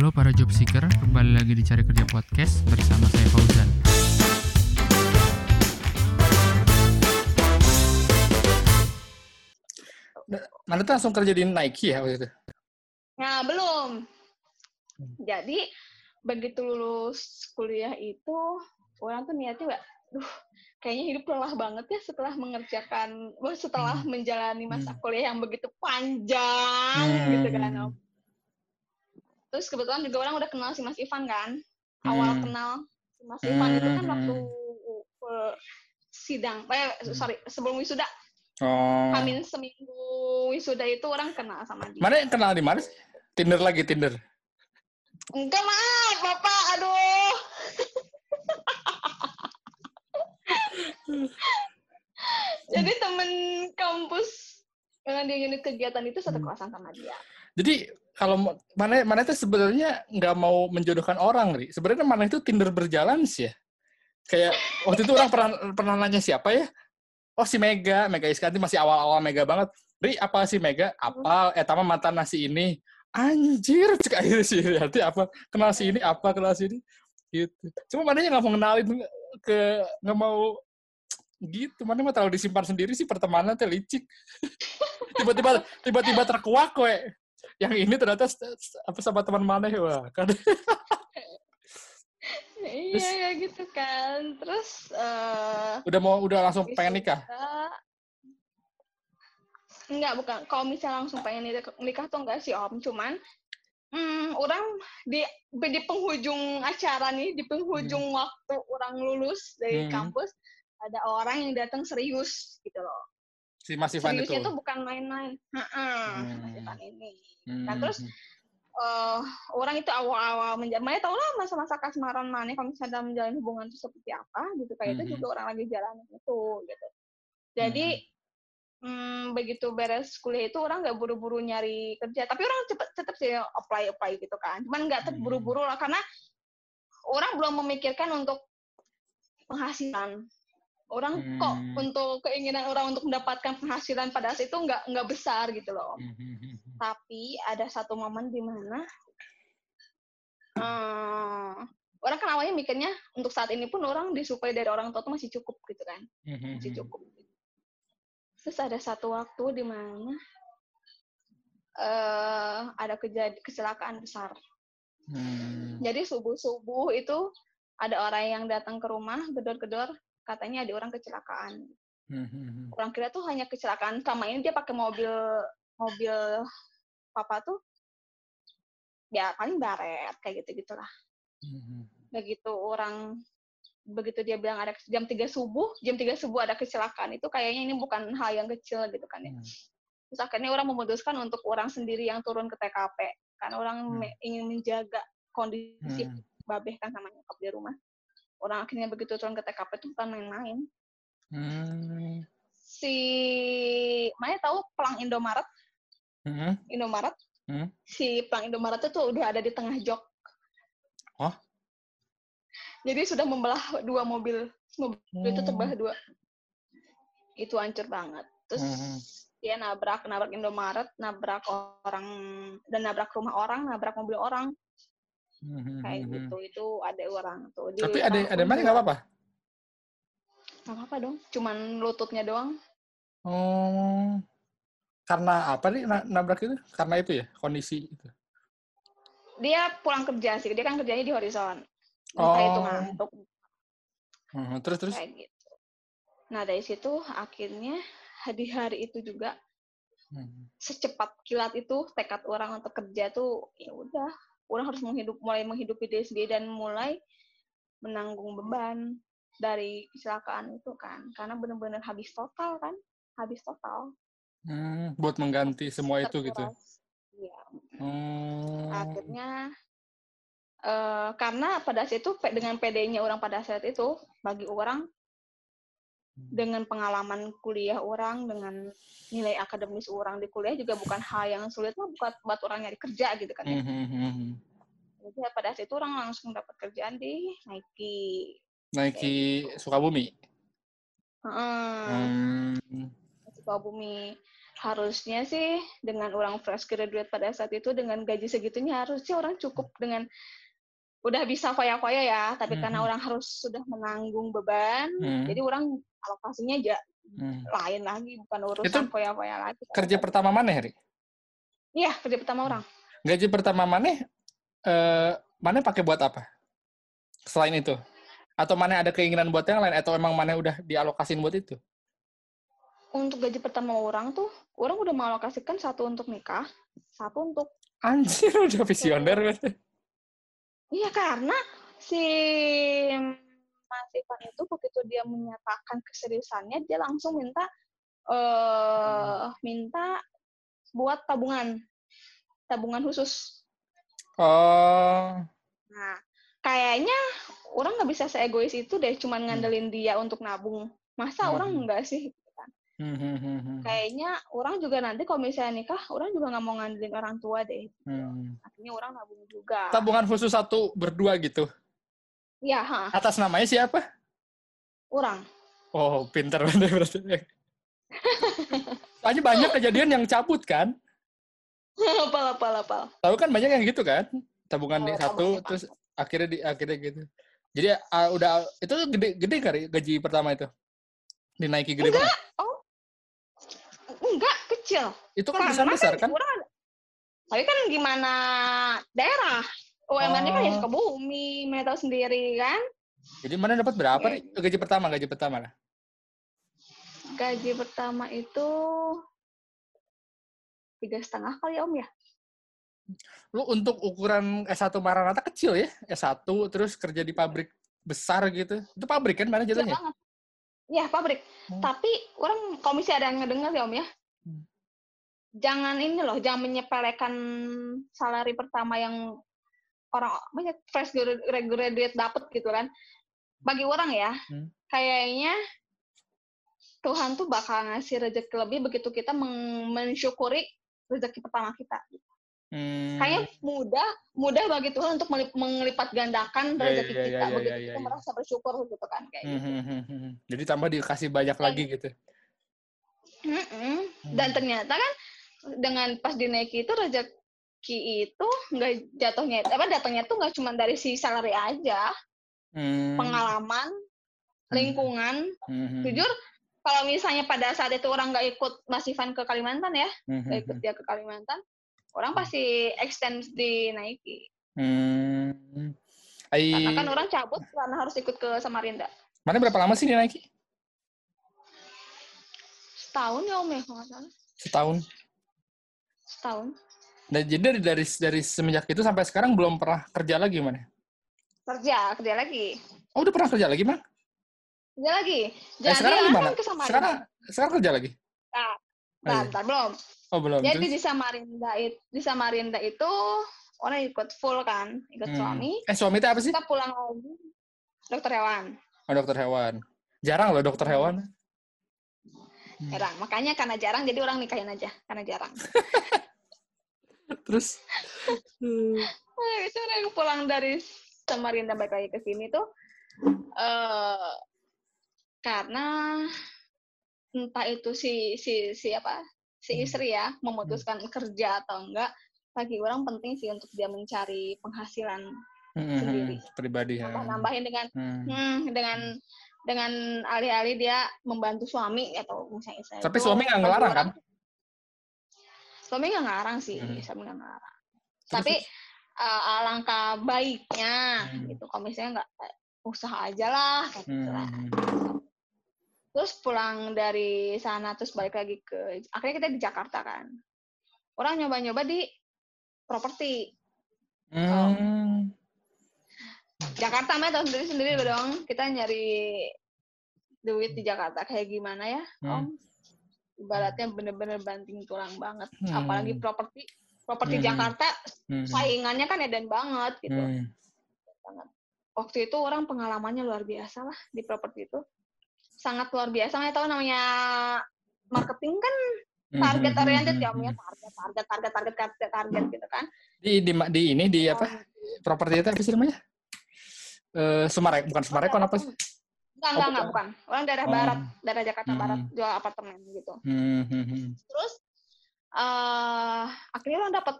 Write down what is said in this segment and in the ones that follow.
Halo para job seeker, kembali lagi di Cari Kerja Podcast bersama saya Fauzan. Mana tuh langsung kerja di Nike ya waktu itu? Nah, belum. Jadi, begitu lulus kuliah itu, orang tuh niatnya gak, duh, kayaknya hidup lelah banget ya setelah mengerjakan, wah, setelah menjalani masa Hmm. kuliah yang begitu panjang, gitu kan. Hmm. Terus kebetulan juga orang udah kenal si Mas Ivan kan. Awal Hmm. kenal si Mas Ivan itu kan Hmm. waktu uh, sidang, eh, sorry, sebelum wisuda, Oh. Amin seminggu wisuda itu orang kenal sama dia. Mana yang kenal di mana sih? Tinder lagi Tinder. Enggak maaf, Bapak. Aduh. Jadi temen kampus dengan di unit kegiatan itu satu Hmm. kelasan sama dia. Jadi kalau ma- mana mana itu sebenarnya nggak mau menjodohkan orang, Ri. Sebenarnya mana itu Tinder berjalan sih ya. Kayak waktu itu orang pernah pernah nanya siapa ya? Oh si Mega, Mega Iskanti masih awal-awal Mega banget. Ri apa sih Mega? Apa? Eh tama mantan nasi ini. Anjir, cek akhirnya sih Riyati apa? Kenal si ini apa? Kenal si ini? Gitu. Cuma mana nggak mau kenalin ke nggak mau gitu. Mana mah terlalu disimpan sendiri sih pertemanan teh licik. tiba-tiba tiba-tiba terkuak we yang ini ternyata apa sama teman mana wah kan Iya ya gitu kan. Terus eh udah mau udah langsung pengen nikah Enggak, bukan. Kalau misalnya langsung pengen nikah, nikah tuh enggak sih Om. Cuman hmm, orang di di penghujung acara nih, di penghujung waktu orang lulus dari Hmm. kampus, ada orang yang datang serius gitu loh. Si Mas Ivan itu Seriusnya tuh bukan main-main. Heeh, Hmm. Mas Ivan ini. Hmm. Nah, terus eh orang itu awal-awal menjalani, tau lah masa-masa kasmaran mana kalau misalnya dalam menjalin hubungan itu seperti apa gitu kayak Mhm. itu juga orang lagi jalanin itu gitu. Jadi hmm, begitu beres kuliah itu orang nggak buru-buru nyari kerja, tapi orang cepet tetap sih apply apply gitu kan. Cuman nggak terburu-buru lah karena orang belum memikirkan untuk penghasilan. Orang kok Hmm. untuk keinginan orang untuk mendapatkan penghasilan pada saat itu nggak nggak besar gitu loh Hmm. tapi ada satu momen di mana eh, orang kan awalnya mikirnya untuk saat ini pun orang disuplai dari orang tua tuh masih cukup gitu kan Hmm. masih cukup terus ada satu waktu di mana eh ada kejadian kecelakaan besar Hmm. jadi subuh subuh itu ada orang yang datang ke rumah gedor-gedor katanya ada orang kecelakaan Hmm. orang kira tuh hanya kecelakaan selama ini dia pakai mobil mobil papa tuh ya paling baret kayak gitu gitulah Hmm. begitu orang begitu dia bilang ada jam 3 subuh jam 3 subuh ada kecelakaan itu kayaknya ini bukan hal yang kecil gitu kan ya Hmm. terus akhirnya orang memutuskan untuk orang sendiri yang turun ke TKP karena orang Hmm. ingin menjaga kondisi Hmm. babeh kan sama nyokap di rumah orang akhirnya begitu turun ke TKP itu bukan main-main Hmm. si Maya tahu pelang Indomaret Hmm. Indomaret Hmm. si pelang Indomaret itu udah ada di tengah jok Hah? jadi sudah membelah dua mobil mobil itu Oh. terbelah dua itu hancur banget terus Hmm. dia nabrak nabrak Indomaret nabrak orang dan nabrak rumah orang nabrak mobil orang Hmm. kayak Hmm. gitu itu ada orang tuh Di tapi ada ada mana nggak apa-apa nggak apa-apa dong cuman lututnya doang oh karena apa nih na- nabrak itu karena itu ya kondisi itu dia pulang kerja sih dia kan kerjanya di horizon Oh. itu ngantuk Hmm. terus terus kayak gitu nah dari situ akhirnya di hari itu juga Hmm. secepat kilat itu tekad orang untuk kerja tuh ya udah orang harus menghidup mulai menghidupi diri sendiri dan mulai menanggung beban dari kecelakaan itu kan karena benar-benar habis total kan habis total Hmm, buat mengganti semua itu gitu. Iya. Oh. akhirnya eh karena pada saat itu dengan PD-nya orang pada saat itu bagi orang dengan pengalaman kuliah orang dengan nilai akademis orang di kuliah juga bukan hal yang sulit lah buat buat orang nyari kerja gitu kan ya. Hmm, hmm, hmm, hmm. Jadi ya pada saat itu orang langsung dapat kerjaan di Nike. Nike Sukabumi. Heeh. Hmm. Sukabumi. harusnya sih dengan orang fresh graduate pada saat itu dengan gaji segitunya harusnya orang cukup dengan udah bisa foya-foya ya, tapi karena Mhm. orang harus sudah menanggung beban, Hmm. jadi orang alokasinya aja Hmm. lain lagi, bukan urusan foya-foya lagi. Kerja pertama mana, Heri? Iya, kerja pertama orang. Gaji pertama mana? Eh, mana pakai buat apa? Selain itu? Atau mana ada keinginan buat yang lain? Atau emang mana udah dialokasin buat itu? Untuk gaji pertama orang tuh, orang udah mengalokasikan satu untuk nikah, satu untuk Anjir, udah visioner. Iya karena si Mas Ivan itu begitu dia menyatakan keseriusannya dia langsung minta eh minta buat tabungan tabungan khusus. Oh, Nah kayaknya orang nggak bisa seegois itu deh cuman Hmm. ngandelin dia untuk nabung. Masa Hmm. orang enggak sih? Hmm, hmm, hmm, hmm. Kayaknya orang juga nanti kalau misalnya nikah orang juga nggak mau ngandelin orang tua deh. Hmm. Akhirnya orang nabung juga. Tabungan khusus satu berdua gitu. Iya, ha, Atas namanya siapa? orang. Oh, pinter banget berarti. Soalnya banyak kejadian yang cabut kan? Apal, apal, apal. Tahu kan banyak yang gitu kan? Tabungan di Oh, satu tabungannya terus akhirnya di akhirnya gitu. Jadi ah, udah itu gede gede kali gaji pertama itu. Dinaiki gede banget. Enggak, kecil. Itu kan besar besar kan? ada- tapi kan gimana daerah? UMR-nya kan ya Oh. suka bumi, mana tahu sendiri kan? Jadi mana dapat berapa? Gaji pertama, gaji pertama lah. Gaji pertama itu tiga setengah kali ya om ya? Lu untuk ukuran S1 Maranatha kecil ya? S1 terus kerja di pabrik besar gitu. Itu pabrik kan mana Kecil jatuhnya? Iya pabrik. Hmm. Tapi orang misalnya ada yang ngedengar ya om ya, Hmm. jangan ini loh, jangan menyepelekan salary pertama yang orang banyak fresh gradu- graduate dapet gitu kan. Bagi orang ya, Hmm. kayaknya Tuhan tuh bakal ngasih rezeki lebih begitu kita mensyukuri rezeki pertama kita. Hmm. Kayaknya mudah, mudah bagi Tuhan untuk melipat gandakan Iya, rezeki iya, kita iya, begitu iya, iya, kita iya. merasa bersyukur gitu kan kayak Hmm, gitu. hmm, hmm, hmm. Jadi tambah dikasih banyak lagi gitu. Mm-mm. Hmm. Dan ternyata kan dengan pas dinaiki itu rezeki itu nggak jatuhnya apa datangnya tuh nggak cuma dari si salary aja, Hmm. pengalaman, lingkungan. Hmm, hmm, Jujur kalau misalnya pada saat itu orang nggak ikut Mas Ivan ke Kalimantan ya, hmm, nggak hmm, ikut dia ke Kalimantan, orang pasti extend dinaiki. Hmm. Ai, Karena kan orang cabut karena harus ikut ke Samarinda. mana berapa lama sih dinaiki? Setahun ya Om ya, kalau nggak salah. Setahun. Setahun. Dan jadi dari, dari dari semenjak itu sampai sekarang belum pernah kerja lagi mana? Kerja, kerja lagi. Oh, udah pernah kerja lagi, Bang? Kerja lagi. Eh, Jadi sekarang orang gimana? kan. Sekarang sekarang kerja lagi? Nah. Bentar, belum. Oh, belum. Jadi Terus? di Samarinda itu, di Samarinda itu orang ikut full kan, ikut Hmm. suami. Eh, suami itu apa sih? Kita pulang lagi dokter hewan. Oh, dokter hewan. Jarang loh dokter hewan. Hmm. Jarang. Makanya karena jarang jadi orang nikahin aja karena jarang. Terus? Itu orang yang pulang dari Samarinda balik lagi ke sini tuh eh karena entah itu si si si apa si Hmm. istri ya memutuskan kerja atau enggak bagi orang penting sih untuk dia mencari penghasilan Hmm, Sendiri. pribadi ya. nambahin dengan Hmm. hmm, dengan dengan alih-alih dia membantu suami atau misalnya istri Tapi itu suami nggak ngelarang orang- kan? suami nggak ngelarang sih Hmm. suami nggak ngelarang Terus, tapi uh, alangkah baiknya Hmm. gitu kalau misalnya nggak eh, usaha aja lah kayak Hmm, gitu lah hmm, terus pulang dari sana terus balik lagi ke akhirnya kita di Jakarta kan orang nyoba-nyoba di properti hmm. Jakarta mah tahu sendiri sendiri dong kita nyari duit di Jakarta kayak gimana ya Hmm. om ibaratnya bener-bener banting tulang banget Hmm. apalagi properti properti Hmm. Jakarta Hmm. saingannya kan edan banget gitu Hmm. banget. Waktu itu orang pengalamannya luar biasa lah di properti itu. Sangat luar biasa. Saya tahu namanya marketing kan Hmm, target oriented hmm, ya, hmm. punya target, target, target, target, target, target gitu kan. Di, di di ini di apa? Properti itu apa sih namanya? Eh, Sumarek, bukan Sumarekon apa sih? Enggak, enggak, enggak, bukan. Orang daerah Oh. barat, daerah Jakarta Hmm. Barat, jual apartemen gitu. Hmm, hmm, hmm. Terus eh akhirnya orang dapat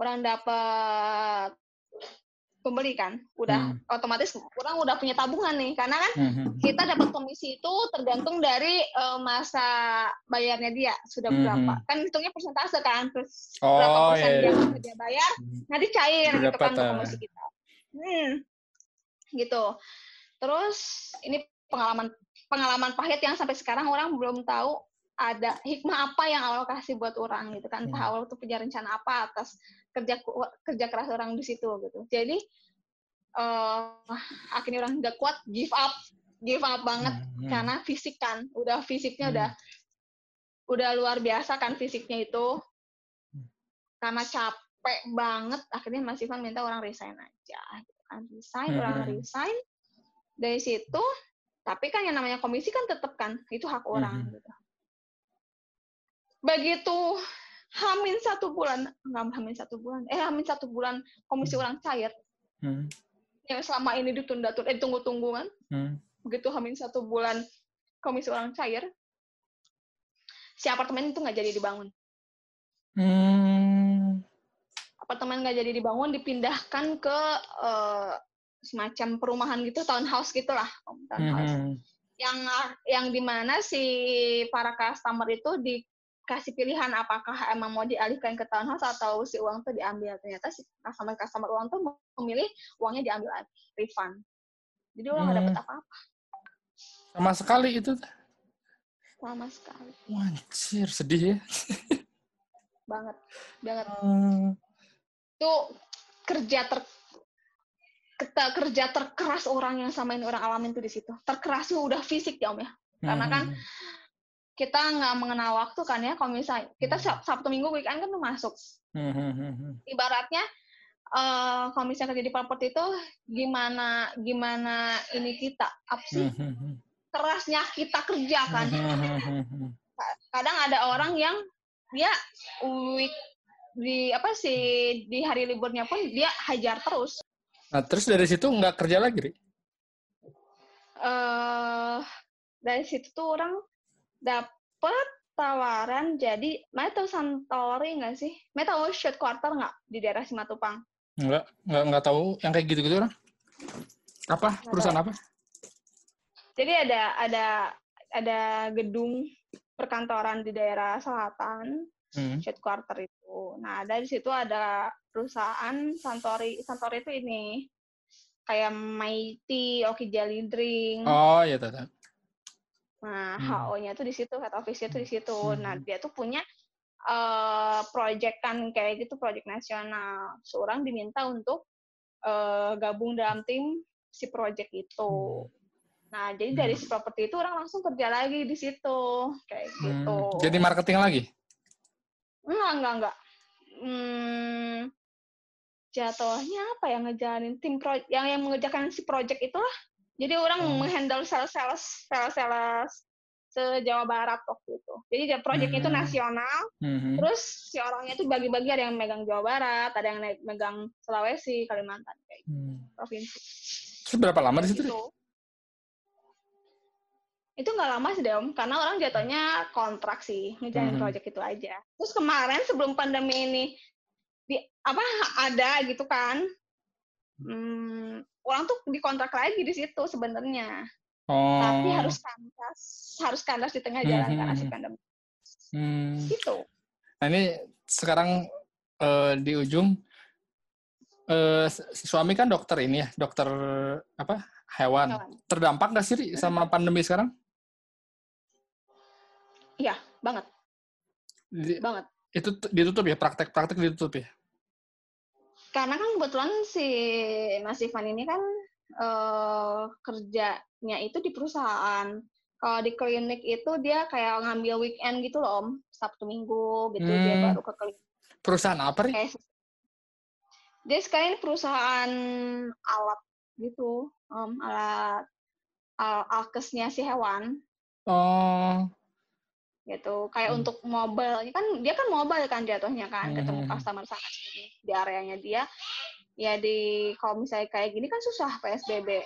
orang dapat pembeli kan udah Hmm. otomatis orang udah punya tabungan nih karena kan Mhm. kita dapat komisi itu tergantung dari eh, masa bayarnya dia sudah Mhm. berapa kan hitungnya persentase kan terus berapa Oh, persen iya, dia, iya. dia bayar Hmm. nanti cair gitu kan untuk ah. komisi kita hmm. gitu terus ini pengalaman pengalaman pahit yang sampai sekarang orang belum tahu ada hikmah apa yang Allah kasih buat orang gitu kan entah Hmm. Allah tuh punya rencana apa atas kerja kerja keras orang di situ gitu jadi eh akhirnya orang nggak kuat give up give up banget Mhm. karena fisik kan udah fisiknya Hmm. udah udah luar biasa kan fisiknya itu Hmm. karena capek banget akhirnya Mas Ivan minta orang resign aja gitu kan resign Hmm. orang resign dari situ tapi kan yang namanya komisi kan tetap kan itu hak orang gitu begitu hamin satu bulan nggak hamin satu bulan eh hamin satu bulan komisi Hmm. orang cair Mhm. yang selama ini ditunda-tunda eh tunggu-tunggu kan Mhm. begitu hamin satu bulan komisi orang cair si apartemen itu nggak jadi dibangun Hmm. apartemen nggak jadi dibangun dipindahkan ke eh, semacam perumahan gitu townhouse gitulah townhouse Mhm. yang yang di mana si para customer itu dikasih pilihan apakah emang mau dialihkan ke townhouse atau si uang tuh diambil ternyata si customer customer uang tuh memilih uangnya diambil refund jadi uang nggak dapat Hmm. apa-apa Sama sekali itu. lama sekali Wancir, sedih ya. banget banget Hmm. itu kerja ter kita kerja terkeras orang yang sama ini orang alamin tuh di situ terkeras udah fisik ya om ya Karena kan Mhm. Kita nggak mengenal waktu kan ya kalau misalnya kita Sab- sabtu minggu weekend kan tuh masuk. Mhm. ibaratnya eh kalau misalnya kerja di properti itu gimana gimana ini kita apa sih kerasnya kita kerja kan. Kadang ada orang yang dia week di apa sih di hari liburnya pun dia hajar terus. Nah, terus dari situ nggak kerja lagi, Ri? eh dari situ tuh orang dapet tawaran jadi tahu Santori nggak sih? Mana tahu quarter nggak di daerah Simatupang? Nggak, nggak, nggak tahu yang kayak gitu-gitu orang. Apa? Perusahaan apa? Jadi ada ada ada gedung perkantoran di daerah selatan Hmm. quarter itu. Nah dari situ ada perusahaan Santori Santori itu ini kayak Mighty, Oki Jelly Drink. Oh, iya, tahu. Nah, Hmm. HO-nya tuh di situ, head office-nya tuh di situ. Nah, Hmm. dia tuh punya eh project kan kayak gitu, project nasional. Seorang diminta untuk eh, gabung dalam tim si project itu. Nah, jadi dari si properti itu orang langsung kerja lagi di situ, kayak Hmm. gitu. Jadi marketing lagi? enggak, enggak, enggak. Hmm, jatuhnya apa ya ngejalanin tim pro yang yang mengerjakan si project itulah. Jadi orang Oh. menghandle sales-sales sales-sales se-Jawa Barat waktu itu. Jadi dia project itu Hmm. nasional, Mhm. terus si orangnya itu bagi-bagi ada yang megang Jawa Barat, ada yang megang Sulawesi, Kalimantan kayak gitu, Hmm. provinsi. Terus berapa lama di situ? Gitu. Itu nggak lama sih, Om, karena orang jatuhnya kontrak sih, ngejalanin Mhm. project itu aja. Terus kemarin sebelum pandemi ini di apa ada gitu kan, hmm, orang tuh dikontrak lagi di situ sebenarnya, Oh. tapi harus kandas, harus kandas di tengah jalan karena si Mhm. pandemi. Hmm. Gitu. Nah, ini sekarang eh, di ujung eh, si suami kan dokter ini ya, dokter apa? Hewan. Hewan. Terdampak nggak sih Ri, sama pandemi sekarang? Iya, banget, Di- banget. itu ditutup ya, praktek-praktek ditutup ya. Karena kan kebetulan si Mas Ivan ini kan eh, kerjanya itu di perusahaan. Kalau di klinik itu dia kayak ngambil weekend gitu loh, Om. Sabtu Minggu gitu dia Hmm. baru ke klinik. Perusahaan apa nih? Kayak dia sekarang perusahaan alat gitu, Om, alat al alkesnya si hewan Oh, gitu. Kayak Hmm. untuk mobile, kan dia kan mobile kan jatuhnya kan, ketemu Hmm. customer sana sini di areanya dia. Ya di kalau misalnya kayak gini kan susah PSBB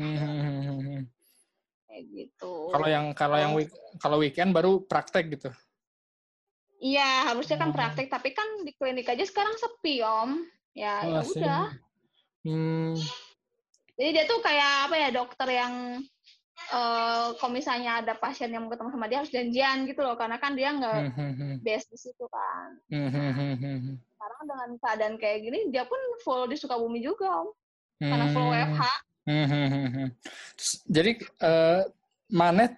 hmm. kayak gitu. kalau yang kalau yang Oh. week, kalau weekend baru praktek gitu. Iya, harusnya kan Oh. praktek, tapi kan di klinik aja sekarang sepi, Om. Ya, ya sih. udah. Hmm, Jadi dia tuh kayak apa ya, dokter yang eh kalau misalnya ada pasien yang mau ketemu sama dia harus janjian gitu loh, karena kan dia nggak hmm, hmm, hmm, base di situ kan. Sekarang dengan keadaan kayak gini, dia pun full di Sukabumi juga, Om. Karena full. WFH. Terus, Jadi eh, Manet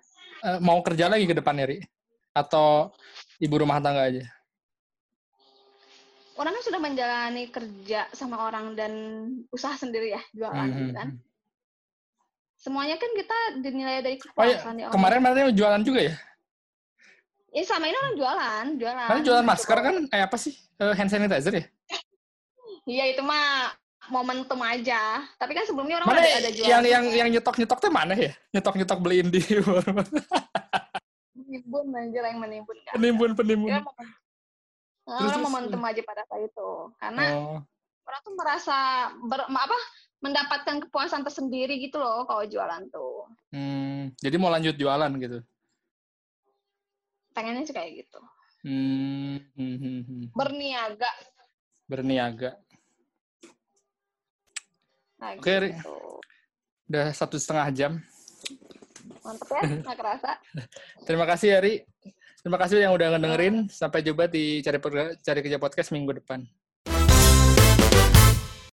eh, mau kerja lagi ke depannya, Ri? Atau ibu rumah tangga aja? Orang kan sudah menjalani kerja sama orang dan usaha sendiri ya, jualan gitu hmm, kan. Semuanya kan kita dinilai dari Oh iya, kepuasan ya, kemarin jualan juga ya? Ya sama ini orang jualan, jualan. Mana jualan masker kan? Eh apa sih? Eh, hand sanitizer ya? Iya itu mah momentum aja. Tapi kan sebelumnya orang Mana ada, ada jualan. yang yang yang nyetok nyetok teh mana ya? Nyetok nyetok beliin di menimbun anjir yang menimbun kan. penimbun penimbun. Momen- Terus, orang terus, momentum aja pada saat itu. Karena Oh, orang tuh merasa ber, apa mendapatkan kepuasan tersendiri gitu loh kalau jualan tuh. hmm, jadi mau lanjut jualan gitu. Pengennya sih kayak gitu. Hmm, hmm, hmm, hmm. Berniaga. Berniaga. Nah, Oke, gitu. Udah satu setengah jam. Mantep ya, nggak kerasa. Terima kasih Ari. Terima kasih yang udah ngedengerin. Sampai jumpa di cari cari kerja podcast minggu depan.